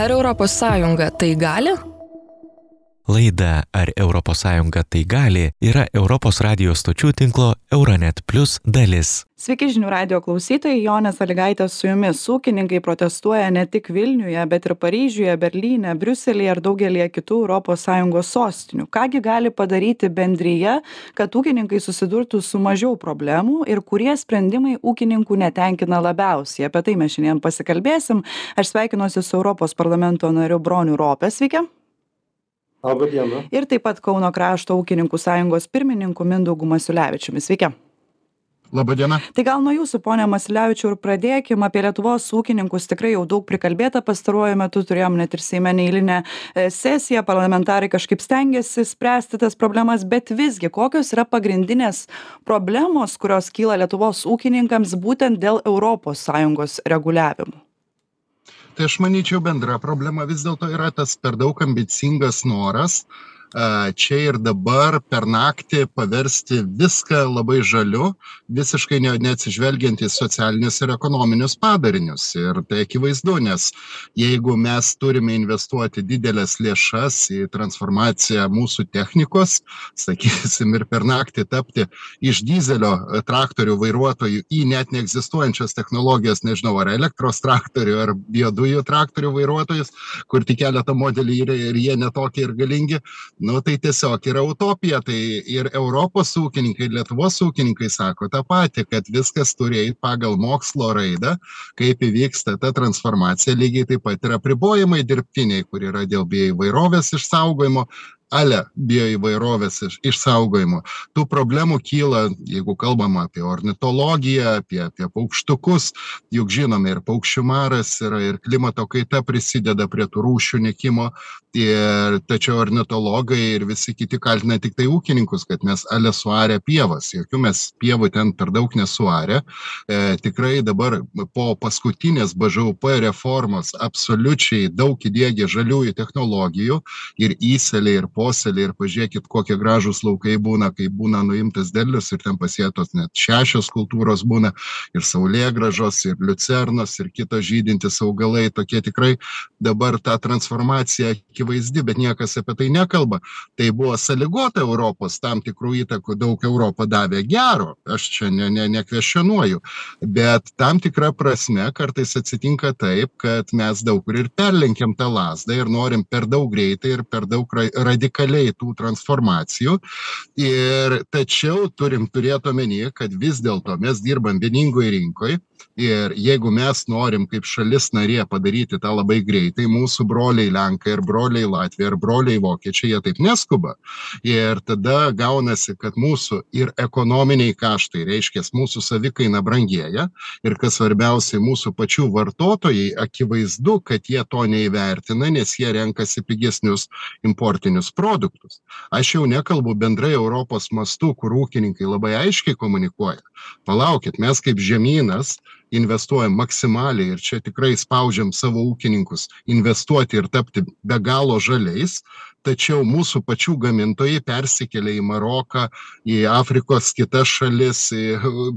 Ar ES tai gali? Laida Ar ES tai gali yra Europos radijos stočių tinklo Euronet Plus dalis. Sveiki žinių radio klausytojai, Jonės Aligaitė su jumis. Ūkininkai protestuoja ne tik Vilniuje, bet ir Paryžiuje, Berlyne, Briuselėje ir daugelie kitų ES sostinių. Kągi gali padaryti bendryje, kad ūkininkai susidurtų su mažiau problemų ir kurie sprendimai ūkininkų netenkina labiausiai. Apie tai mes šiandien pasikalbėsim. Aš sveikinuosi su Europos parlamento nariu Broniu Ropė. Sveiki. Labą dieną. Ir taip pat Kauno krašto ūkininkų sąjungos pirmininku Mindaugu Masiulevičiumi. Sveiki. Labadiena. Tai gal nuo jūsų, ponė Masilevičiu, ir pradėkime apie Lietuvos ūkininkus. Tikrai jau daug prikalbėta pastaruoju metu, turėjom net ir Seime neįlinę e, sesiją, parlamentarai kažkaip stengiasi spręsti tas problemas, bet visgi kokios yra pagrindinės problemos, kurios kyla Lietuvos ūkininkams būtent dėl ES reguliavimų? Tai aš manyčiau bendra problema vis dėlto yra tas per daug ambicingas noras čia ir dabar per naktį paversti viską labai žaliu, visiškai ne, neatsižvelgiant į socialinius ir ekonominius padarinius. Ir tai akivaizdu, nes jeigu mes turime investuoti didelės lėšas į transformaciją mūsų technikos, sakysim, ir per naktį tapti iš dizelio traktorių vairuotojų į net neegzistuojančias technologijas, nežinau, ar elektros traktorių, ar biodujų traktorių vairuotojus, kur tik keletą modelių yra ir jie netokie ir galingi, nu tai tiesiog yra utopija tai ir europos ūkininkai ir lietuvos ūkininkai sako tą patį kad viskas turi eit pagal mokslo raidą kaip įvyksta ta transformacija. Lygiai taip pat ir apribojimai dirbtiniai kur yra dėl bioįvairovės išsaugojimo ale bioįvairovės iš išsaugojimo. Tų problemų kyla jeigu kalbam apie ornitologiją apie apie paukštukus juk žinome ir paukščių maras yra ir klimato kaita prisideda prie tų rūšių nykimo. Ir tačiau ornitologai ir visi kiti kaltina tiktai ūkininkus kad mes ale suarę pievas. Jokių mes pievų ten per daug nesuarę. E, tikrai dabar po paskutinės bžūp reformos absoliučiai daug įdiegė žaliųjų technologijų ir įsėliai ir posėliai ir pažiūrėkit kokie gražūs laukai būna kai būna nuimtas derlius ir ten pasėtos net šešios kultūros būna ir saulėgrąžos ir liucernos ir kitos žydintys augalai. Tokie tikrai dabar ta transformacija akivaizdi bet niekas apie tai nekalba. Tai buvo sąlygota europos tam tikrų įtakų daug europa davė gero aš čia ne ne nekvestionuoju bet tam tikra prasme kartais atsitinka taip kad mes daug kur ir perlenkiam tą lazdą ir norim per daug greitai ir per daug ra radikaliai radikaliai tų transformacijų. Ir tačiau turim turėt omeny kad vis dėlto mes dirbam vieningoj rinkoj ir jeigu mes norim kaip šalis narė padaryti tą labai greitai mūsų broliai lenkai ir broliai latviai ir broliai vokiečiai jie taip neskuba. Ir tada gaunasi kad mūsų ir ekonominiai kaštai reiškias mūsų savikaina brangėja ir kas svarbiausia mūsų pačių vartotojai akivaizdu kad jie to neįvertina nes jie renkasi pigesnius importinius produktus. Aš jau nekalbu bendrai europos mastu kur ūkininkai labai aiškiai komunikuoja. Palaukit mes kaip žemynas investuojam maksimaliai ir čia tikrai spaudžiam savo ūkininkus investuoti ir tapti be galo žaliais tačiau mūsų pačių gamintojai persikelia į maroką į afrikos kitas šalis į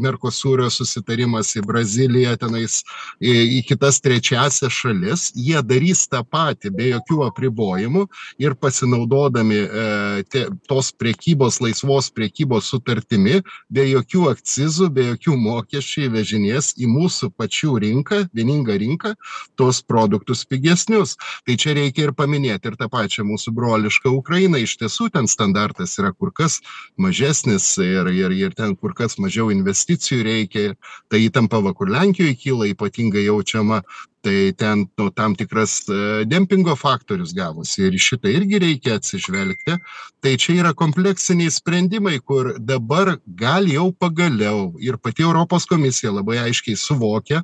merkosūrio susitarimas į braziliją tenais į į kitas trečiąsias šalis. Jie darys tą patį be jokių apribojimų ir pasinaudodami e te tos prekybos laisvos prekybos sutartimi be jokių akcizų be jokių mokesčių įvežinės į mūsų pačių rinką vieningą rinką tuos produktus pigesnius. Tai čia reikia ir paminėt ir tą pačią mūsų brolišką ukrainą iš tiesų ten standartas yra kur kas mažesnis ir ir ir ten kur kas mažiau investicijų reikia ta įtampa va kur lenkijoj kyla ypatingai jaučiama tai ten nu tam tikras e, dempingo faktorius gavosi ir į šitą irgi reikia atsižvelgti. Tai čia yra kompleksiniai sprendimai kur dabar gal jau pagaliau ir pati europos komisija labai aiškiai suvokia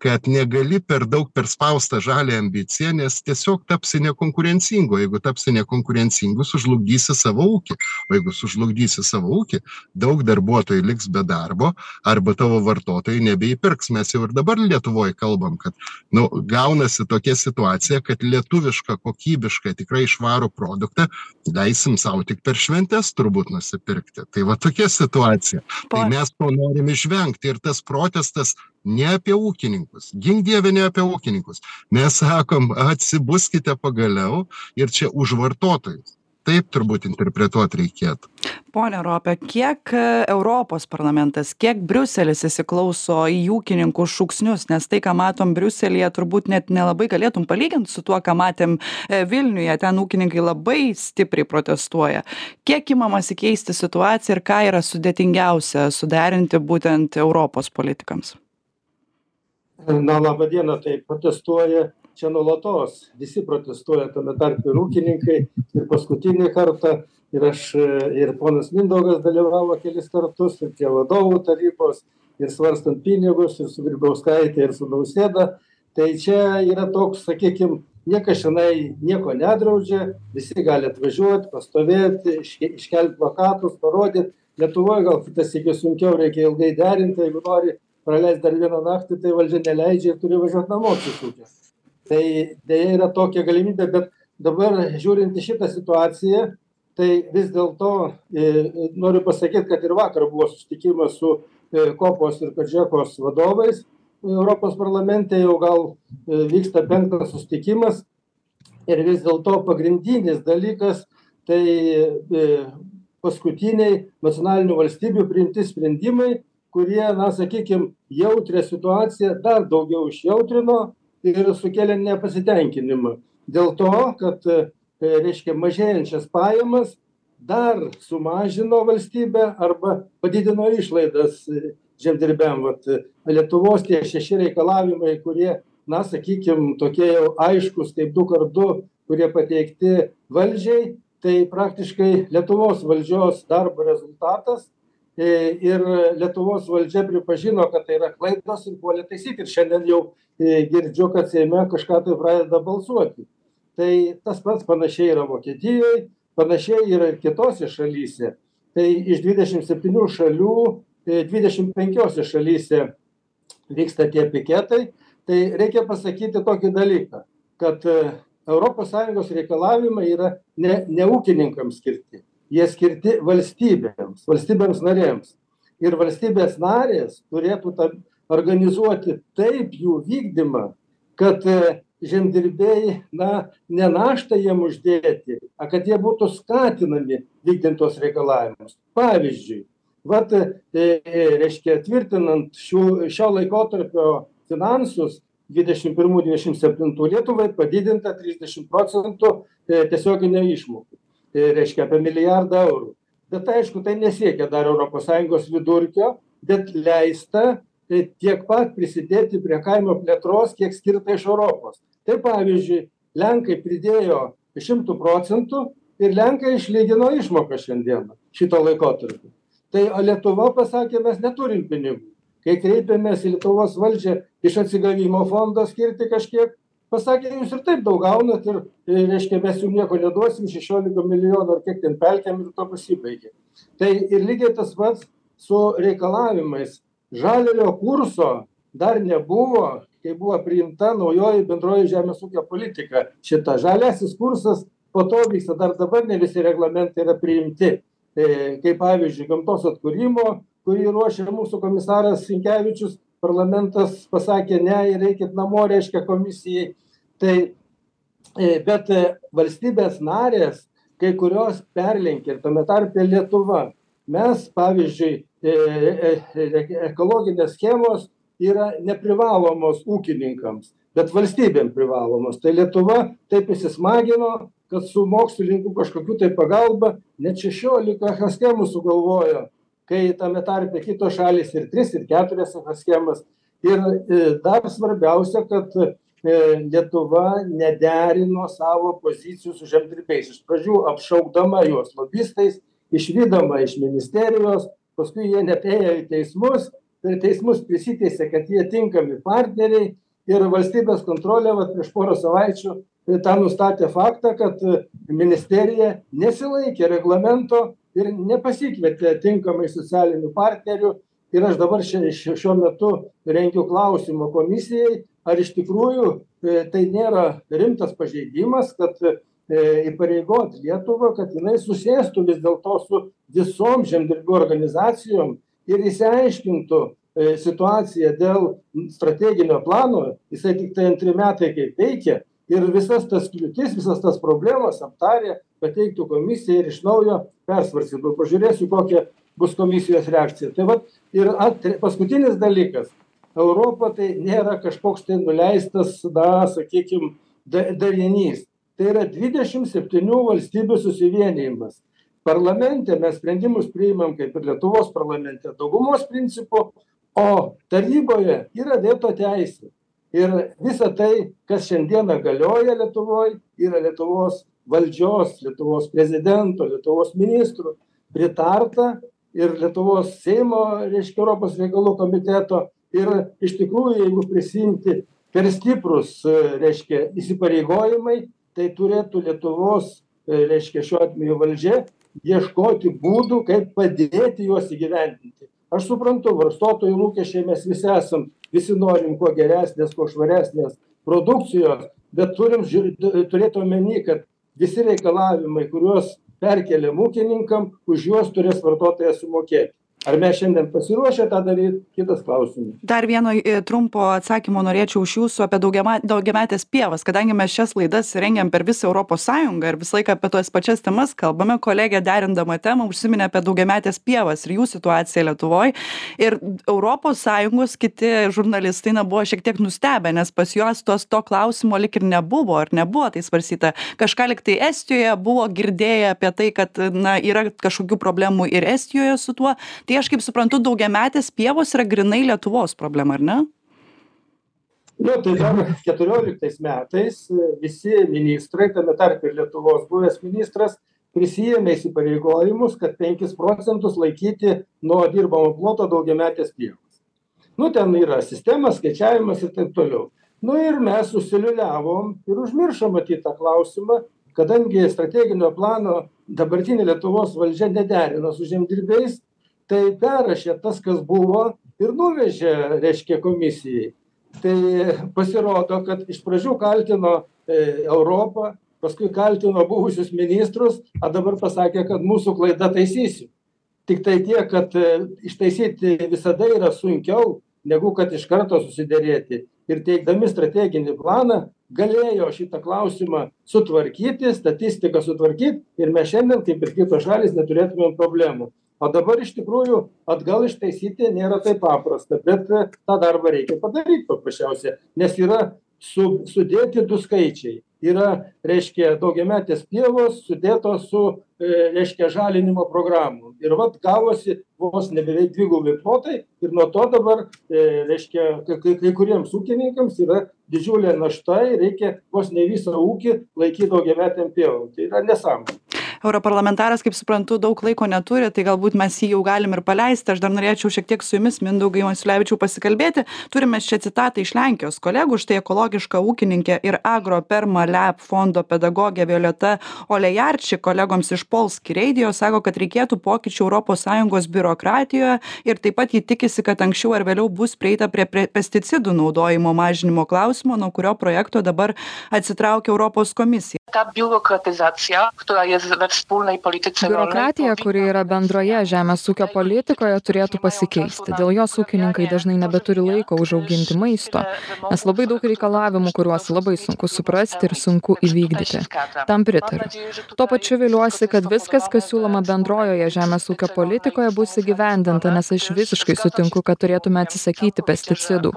kad negali per daug perspaust tą žalią ambiciją nes tiesiog tapsi nekonkurencingu. Jeigu tapsi nekonkurencingu sužlugdysi savo ūkį. O jeigu sužlugdysi savo ūkį daug darbuotojų liks be darbo arba tavo vartotojai nebeįpirks mes jau ir dabar lietuvoj kalbam kad nu nu gaunasi tokia situacija kad lietuvišką kokybišką tikrai švarų produktą leisim sau tik per šventes turbūt nusipirkti. Tai va tokia situacija. Tai mes to norim išvengti. Ir tas protestas ne apie ūkininkus. Gink dieve ne apie ūkininkus. Mes sakom atsibuskite pagaliau ir čia už vartotojus taip turbūt interpretuot reikėtų. Pone rope kiek europos parlamentas kiek briuselis įsiklauso į ūkininkų šūksnius? Nes tai ką matom briuselyje turbūt net nelabai galėtum palygint su tuo ką matėm vilniuje. Ten ūkininkai labai stipriai protestuoja. Kiek imamasi keisti situaciją ir ką yra sudėtingiausia suderinti būtent europos politikams? Na laba diena tai protestuoja čia nuolatos visi protestuoja tame tarpe ir ūkininkai ir paskutinį kartą. Ir aš ir ponas mindaugas dalyvavo kelis kartus ir tie vadovų tarybos ir svarstant pinigus ir su grybauskaite ir su nausėda. Tai čia yra toks sakykim niekas čionai nieko nedraudžia visi gali atvažiuot pastovėt iške iškelt plakatus parodyt. Lietuvoj gal kitą sykį sunkiau reikia ilgai derint jeigu nori praleist dar vieną naktį tai valdžia neleidžia ir turi važiuot namo apsisukęs tai deja yra tokia galimybė bet dabar žiūrint į šitą situaciją tai vis dėlto noriu pasakyt kad ir vakar buvo susitikimas su kopos ir kodžekos vadovais europos parlamente jau gal vyksta penktas susitikimas. Ir vis dėlto pagrindinis dalykas tai paskutiniai nacionalinių valstybių priimti sprendimai kurie na sakykim jautrią situaciją dar daugiau išjautrino ir sukėlė nepasitenkinimą. Dėl to kad reiškia mažėjančias pajamas dar sumažino valstybė arba padidino išlaidas žemdirbiam. Vat lietuvos tie šeši reikalavimai kurie na sakykim tokie jau aiškūs kaip du kart du kurie pateikti valdžiai tai praktiškai lietuvos valdžios darbo rezultatas ir lietuvos valdžia pripažino kad tai yra klaidos ir puolė taisyt ir šiandien jau girdžiu kad seime kažką tai pradeda balsuoti. Tai tas pats panašiai yra vokietijoj panašiai yra ir kitose šalyse. Tai iš dvidešim septynių šalių dvidešim penkiose šalyse vyksta tie piketai. Tai reikia pasakyti tokį dalyką kad europos sąjungos reikalavimai yra ne ne ūkininkams skirti jie skirti valstybėms valstybėms narėms. Ir valstybės narės turėtų tą organizuoti taip jų vykdymą kad žemdirbiai na ne naštą jiem uždėti a kad jie būtų skatinami vykdant tuos reikalavimus. Pavyzdžiui vat reiškia tvirtinant šių šio laikotarpio finansus dvidešim pirmų dvidešim septintų lietuvai padidinta trisdešim procentų tiesioginių išmokų reiškia apie milijardą eurų. Bet aišku tai nesiekia dar europos sąjungos vidurkio bet leista tiek pat prisidėti prie kaimo plėtros kiek skirta iš europos. Tai pavyzdžiui lenkai pridėjo šimtu procentų ir lenkai išlygino išmokas šiandieną šituo laikotarpiu tai o lietuva pasakė mes neturim pinigų. Kai kreipėmės į lietuvos valdžią iš atsigavimo fondo skirti kažkiek pasakė jūs ir taip daug gaunat ir reiškia mes jum nieko neduosim šešiolika milijonų ar kiek ten pelkėm ir tuo pasibaigė. Tai ir lygiai tas pats su reikalavimais. Žaliojo kurso dar nebuvo kai buvo priimta naujoji bendroji žemės ūkio politika. Šita žaliasis kursas po to vyksta dar dabar ne visi reglamentai yra priimti. Kaip pavyzdžiui gamtos atkūrimo kurį ruošia mūsų komisaras sinkevičius parlamentas pasakė ne ir eikit namo reiškia komisijai tai bet valstybės narės kai kurios perlenkė ir tame tarpe lietuva. Mes pavyzdžiui ekologinės schemos yra neprivalomos ūkininkams bet valstybėm privalomos. Tai lietuva taip įsismagino kad su mokslininkų kažkokių tai pagalba net šešiolika schemų sugalvojo kai tame tarpe kitos šalys ir tris ir keturias schemas ir dar svarbiausia kad lietuva nederino savo pozicijų su žemdirbiais. Iš pradžių apšaukdama juos lobistais išvydoma iš ministerijos paskui jie net ėjo į teismus per teismus prisiteisė kad jie tinkami partneriai ir valstybės kontrolė vat prieš porą savaičių tą nustatė faktą kad ministerija nesilaikė reglamento ir nepasikvietė tinkamai socialinių partnerių ir aš dabar šiuo metu rengiu klausimą komisijai ar iš tikrųjų e, tai nėra rimtas pažeidimas kad e, įpareigot lietuvą kad jinai susėstų vis dėlto su visom žemdirbių organizacijom ir išsiaiškintų e, situaciją dėl strateginio plano. Jisai tiktai antri metai kaip veikia. Ir visas tas kliūtis visas tas problemas aptarę pateiktų komisijai ir iš naujo persvarstytų. Pažiūrėsiu kokia bus komisijos reakcija. Tai vat ir at paskutinis dalykas. Europa tai nėra kažkoks tai nuleistas na sakykim da darinys. Tai yra dvidešim septynių valstybių susivienijimas. Parlamente mes sprendimus priimam kaip ir lietuvos parlamente daugumos principu o taryboje yra veto teisė. Ir visa tai kas šiandieną galioja lietuvoj yra lietuvos valdžios lietuvos prezidento lietuvos ministrų pritarta ir lietuvos seimo reiškia europos reikalų komiteto ir iš tikrųjų jeigu prisiimti per stiprūs reiškia įsipareigojimai tai turėtų lietuvos reiškia šiuo atveju valdžia ieškoti būdų kaip padėti juos įgyvendinti. Aš suprantu vartotojų lūkesčiai mes visi esam visi norim kuo geresnės kuo švaresnės produkcijos bet turim žiūr turėt omeny kad visi reikalavimai kuriuos perkeliam ūkininkam už juos turės vartotojas sumokėt ar mes šiandien pasiruošę tą daryt? Kitas klausimas. Dar vieno trumpo atsakymo norėčiau iš jūsų apie daugiama daugiametes pievas kadangi mes šias laidas rengiam per visą europos sąjungą ir visą laiką apie tas pačias temas kalbame kolegė derindama temą užsiminė apie daugiametes pievas ir jų situaciją lietuvoj. Ir europos sąjungos kiti žurnalistai na buvo šiek tiek nustebę nes pas juos tos to klausimo lyg ir nebuvo ar nebuvo tai svarstyta. Kažką lyg tai estijoje buvo girdėję apie tai kad na yra kažkokių problemų ir estijoje su tuo. tai aš kaip suprantu daugiametės pievos yra grynai lietuvos problema ar ne? Nu tai dar keturioliktais metais visi ministrai tame tarpe ir lietuvos buvęs ministras prisiėmė įsipareigojimus kad penkis procentus laikyti nuo dirbamo ploto daugiametės pievos. Nu ten yra sistema skaičiavimas ir taip toliau. Nu ir mes užsiliūliavom ir užmiršom matyt tą klausimą kadangi strateginio plano dabartinė lietuvos valdžia nederino su žemdirbiais tai perrašė tas kas buvo ir nuvežė reiškia komisijai. Tai pasirodo kad iš pradžių kaltino e, europą paskui kaltino buvusius ministrus a dabar pasakė kad mūsų klaida taisysim tiktai tiek kad e, ištaisyti visada yra sunkiau negu kad iš karto susiderėti. Ir teikdami strateginį planą galėjo šitą klausimą sutvarkyti statistiką sutvarkyt ir mes šiandien kaip ir kitos šalys neturėtumėm problemų o dabar iš tikrųjų atgal ištaisyti nėra taip paprasta bet tą darbą reikia padaryt paprasčiausia nes yra su sudėti du skaičiai. Yra reiškia daugiametės pievos sudėtos su reiškia žalinimo programom. Ir vat gavosi vos ne beveik dvigubi plotai ir nuo to dabar reiškia kai kai kuriems ūkininkams yra didžiulė našta ir reikia vos ne visą ūkį laikyt daugiametėm pievom. Tai yra nesąmonė europarlamentaras kaip suprantu daug laiko neturi tai galbūt mes jį jau galim ir paleisti. Aš dar norėčiau šiek tiek su jumis mindaugai masiulevičiau pasikalbėti. Turim mes čia citatą iš lenkijos. Kolegų štai ekologiška ūkininkė ir agroperma leb fondo pedagogė violeta olejarčik kolegoms iš polski reidijo sako kad reikėtų pokyčių europos sąjungos biurokratijoje ir taip pat ji tikisi kad anksčiau ar vėliau bus prieita prie pesticidų naudojimo mažinimo klausimo nuo kurio projekto dabar atsitraukia europos komisija. Ta biurokratizacija która jest we biurokratija kuri yra bendroje žemės ūkio politikoje turėtų pasikeisti. dėl jos ūkininkai dažnai nebeturi laiko užauginti maisto nes labai daug reikalavimų kuriuos labai sunku suprasti ir sunku įvykdyti. tam pritariu. tuo pačiu viliuosi kad viskas kas siūloma bendrojoje žemės ūkio politikoje bus įgyvendinta nes aš visiškai sutinku kad turėtume atsisakyti pesticidų.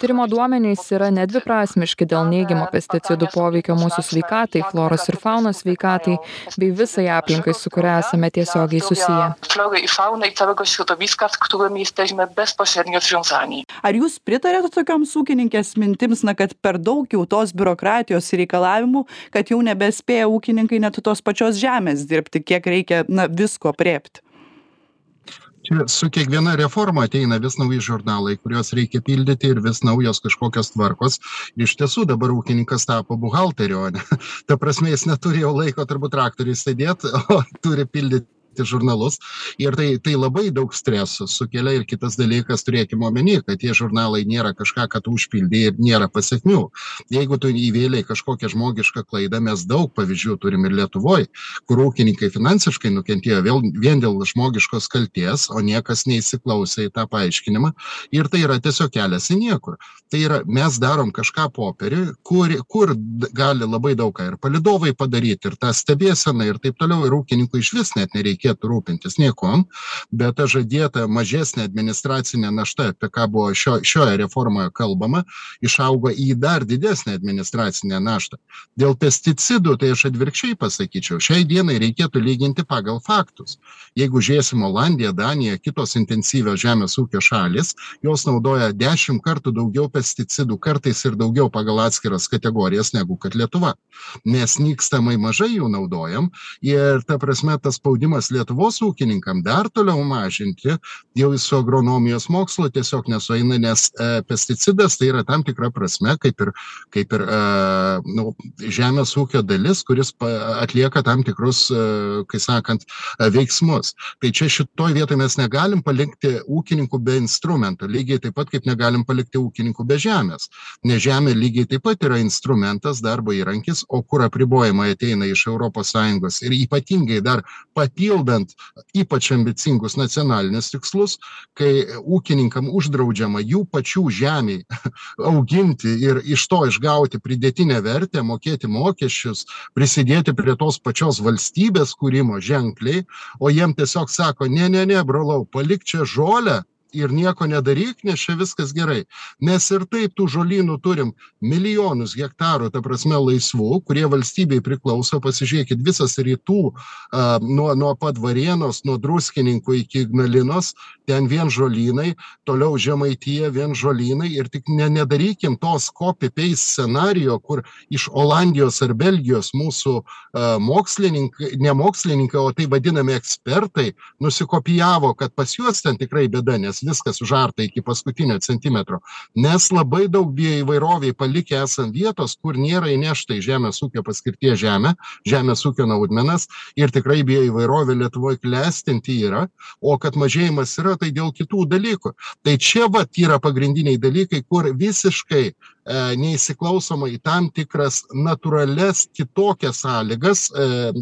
tyrimo duomenys yra nedviprasmiški dėl neigiamo pesticidų poveikio mūsų sveikatai floros ir faunos sveikatai bei visai visai aplinkai su kuria esame tiesiogiai susiję. Flory i fauny i całego środowiska z którym jesteśmy bezpośrednio związani. Ar jūs pritariat tokioms ūkininkės mintims na kad per daug jau tos biurokratijos reikalavimų kad jau nebespėja ūkininkai net tos pačios žemės dirbti kiek reikia na visko aprėpti čia su kiekviena reforma ateina vis nauji žurnalai kuriuos reikia pildyti ir vis naujos kažkokios tvarkos. Iš tiesų dabar ūkininkas tapo buhalteriu o ne. Ta prasme jis neturi jau laiko turbūt traktoriuj sėdėt o turi pildyt žurnalus. Ir tai tai labai daug streso sukelia ir kitas dalykas turėkim omeny kad tie žurnalai nėra kažką ką tu užpildei ir nėra pasekmių. Jeigu tu įvėlei kažkokią žmogišką klaidą mes daug pavyzdžių turim ir lietuvoj kur ūkininkai finansiškai nukentėjo vėl vien dėl žmogiškos kaltės o niekas neįsiklausė į tą paaiškinimą. Ir tai yra tiesiog kelias į niekur. Tai yra mes darom kažką popieriuj kur kur gali labai daug ką ir palydovai padaryt ir ta stebėsena ir taip toliau ir ūkininkui išvis net nereikėtų rūpintis niekuom bet ta žadėta mažesnė administracinė našta apie ką buvo šio šioje reformoje kalbama išaugo į dar didesnę administracinę naštą. Dėl pesticidų tai aš atvirkščiai pasakyčiau šiai dienai reikėtų lyginti pagal faktus. Jeigu žiūrėsim olandiją daniją kitos intensyvios žemės ūkio šalys jos naudoja dešim kartų daugiau pesticidų kartais ir daugiau pagal atskiras kategorijas negu kad lietuva. Mes nykstamai mažai jų naudojam ir ta prasme tas spaudimas lietuvos ūkininkam dar toliau mažinti jau su agronomijos mokslu tiesiog nesueina nes e, pesticidas tai yra tam tikra prasme kaip ir kaip ir e, nu žemės ūkio dalis kuris atlieka tam tikrus e, kai sakant veiksmus. Tai čia šitoj vietoj mes negalim palikti ūkininkų be instrumentų lygiai taip pat kaip negalim palikti ūkininkų be žemės. Nes žemė lygiai taip pat yra instrumentas darbo įrankis o kur apribojimai ateina iš europos sąjungos ir ypatingai dar papildant ypač ambicingus nacionalinius tikslus kai ūkininkam uždraudžiama jų pačių žemėj auginti ir iš to išgauti pridėtinę vertę mokėti mokesčius prisidėti prie tos pačios valstybės kūrimo ženkliai o jiem tiesiog sako ne ne ne brolau palik čia žolę ir nieko nedaryk nes čia viskas gerai. Mes ir taip tų žolynų turim milijonus hektarų ta prasme laisvų kurie valstybei priklauso. Pasižiūrėkit visas rytų a nuo nuo pat varėnos nuo druskininkų iki ignalinos ten vien žolynai toliau žemaitija vien žolynai. Ir tik ne nedarykim tos copy paste scenarijo kur iš olandijos ar belgijos mūsų a mokslininkai ne mokslininkai o taip vadinami ekspertai nusikopijavo kad pas juos ten tikrai bėda nes viskas užarta iki paskutinio centimetro mes labai daug bioįvairovei palikę esam vietos kur nėra įnešta į žemės ūkio paskirties žemę žemės ūkio naudmenas ir tikrai bioįvairovė lietuvoj klestinti yra o kad mažėjimas yra tai dėl kitų dalykų. Tai čia vat yra pagrindiniai dalykai kur visiškai neįsiklausoma į tam tikras natūralias kitokias sąlygas e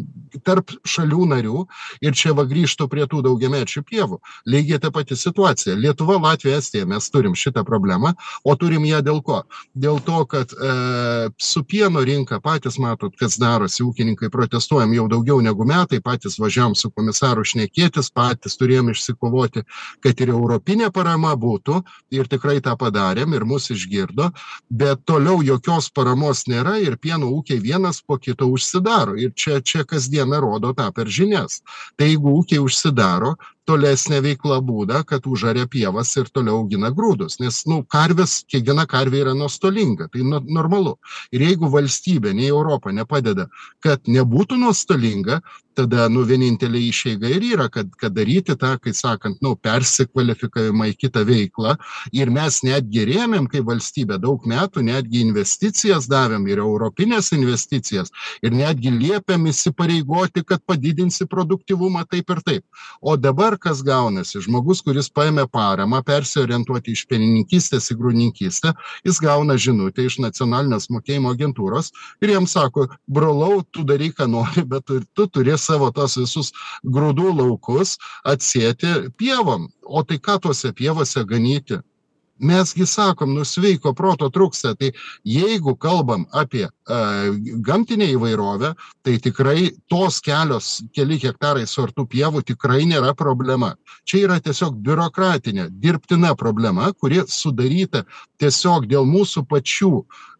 tarp šalių narių. Ir čia va grįžtu prie tų daugiamečių pievų. Lygiai ta pati situacija. Lietuva latvija estija mes turim šitą problemą. O turim ją dėl ko? Dėl to kad e su pieno rinka patys matot kas darosi. Ūkininkai protestuojam jau daugiau negu metai patys važiavom su komisaru šnekėtis patys turėjom išsikovoti kad ir europinė parama būtų. Ir tikrai tą padarėm ir mus išgirdo bet toliau jokios paramos nėra ir pieno ūkiai vienas po kito užsidaro. Ir čia čia kasdieną rodo tą per žinias. Tai jeigu ūkiai užsidaro tolesnė veikla būdą kad užaria pievas ir toliau augina grūdus. Nes nu karvės kiekviena karvė yra nuostolinga tai no normalu. Ir jeigu valstybė nei europa nepadeda kad nebūtų nuostolinga tada nu vienintelė išeiga ir yra kad kad daryti tą kaip sakant nu persikvalifikavimą į kitą veiklą. Ir mes netgi rėmėm kaip valstybė daug metų netgi investicijas davėm ir europines investicijas ir netgi liepėm įsipareigoti kad padidinsi produktyvumą taip ir taip. O dabar kas gaunasi? Žmogus kuris paėmė paramą persiorientuoti iš pienininkystės į grūdininkystę jis gauna žinutę iš nacionalinės mokėjimo agentūros ir jam sako brolau tu daryk ką nori bet tu tu turi savo tuos visus grūdų laukus atsėti pievom. O tai ką tose pievose ganyti mes gi sakom nu sveiko proto trūksta. Tai jeigu kalbam apie a gamtinę įvairovę tai tikrai tos kelios keli hektarai suartų pievų tikrai nėra problema. Čia yra tiesiog biurokratinė dirbtina problema kuri sudaryta tiesiog dėl mūsų pačių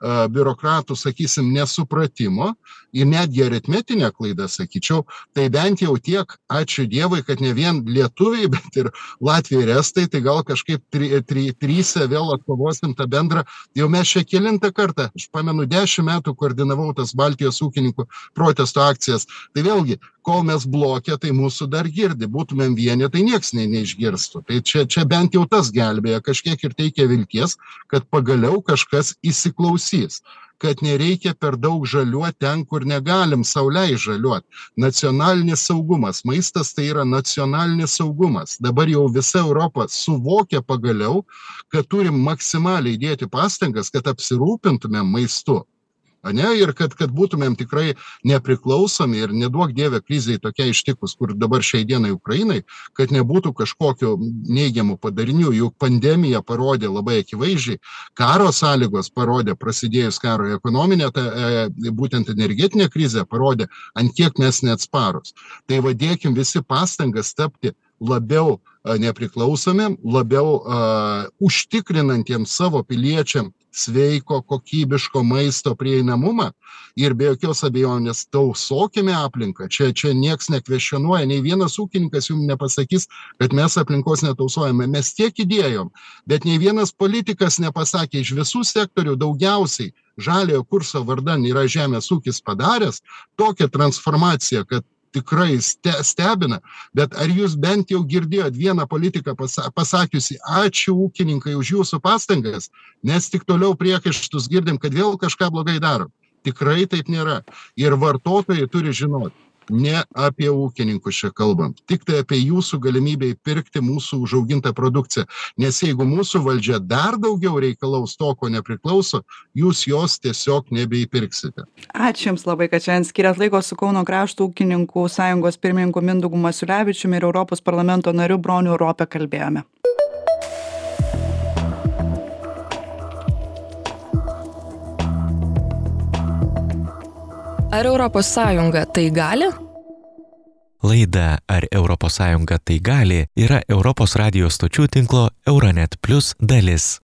a biurokratų sakysim nesupratimo ir netgi aritmetinė klaida sakyčiau tai bent jau tiek ačiū dievui kad ne vien lietuviai bet ir latviai ir estai tai gal kažkaip tri tri trise vėl atkovosim tą bendrą. Jau mes čia kelintą kartą aš pamenu dešim metų koordinavau tas baltijos ūkininkų protesto akcijas. Tai vėlgi kol mes bloke tai mūsų dar girdi. Būtumėm vieni tai nieks ne neišgirstų. Tai čia čia bent jau tas gelbėja kažkiek ir teikia vilties kad pagaliau kažkas įsiklausys kad nereikia per daug žaliuot ten kur negalim sau leist žaliuot. Nacionalinis saugumas. Maistas tai yra nacionalinis saugumas. Dabar jau visa europa suvokia pagaliau kad turim maksimaliai dėti pastangas kad apsirūpintumėm maistu ane ir kad kad būtumėm tikrai nepriklausomi ir neduok dieve krizei tokiai ištikus kur dabar šiai dienai ukrainai kad nebūtų kažkokių neigiamų padarinių juk pandemija parodė labai akivaizdžiai karo sąlygos parodė prasidėjus karui ekonominė ta e, būtent energetinė krizė parodė ant kiek mes neatsparūs. Tai va dėkim visi pastangas tapti labiau nepriklausomi labiau uh, užtikrinantiems savo piliečiam sveiko kokybiško maisto prieinamumą. Ir be jokios abejonės tausokime aplinką. Čia čia nieks nekvestionuoja nei vienas ūkininkas jum nepasakys kad mes aplinkos netausojame. Mes tiek įdėjom bet nei vienas politikas nepasakė iš visų sektorių daugiausiai žaliojo kurso vardan yra žemės ūkis padaręs tokią transformaciją kad tikrai ste stebina bet ar jūs bent jau girdėjot vieną politiką pasa pasakiusį ačiū ūkininkai už jūsų pastangas nes tik toliau priekaištus girdim kad vėl kažką blogai darom. Tikrai taip nėra. Ir vartotojai turi žinot ne apie ūkininkus čia kalbam tiktai apie jūsų galimybę įpirkti mūsų užaugintą produkciją. Nes jeigu mūsų valdžia dar daugiau reikalaus to ko nepriklauso jūs jos tiesiog nebeįpirksite. Ačiū jums labai kad šiandien skyrėt laiko su kauno krašto ūkininkų sąjungos pirmininku mindaugu masiulevičiumi ir europos parlamento nariu broniu rope kalbėjome Ar Sąjunga tai gali? Laida Ar ES tai gali yra Europos radijos stočių tinklo Euronet Plus dalis.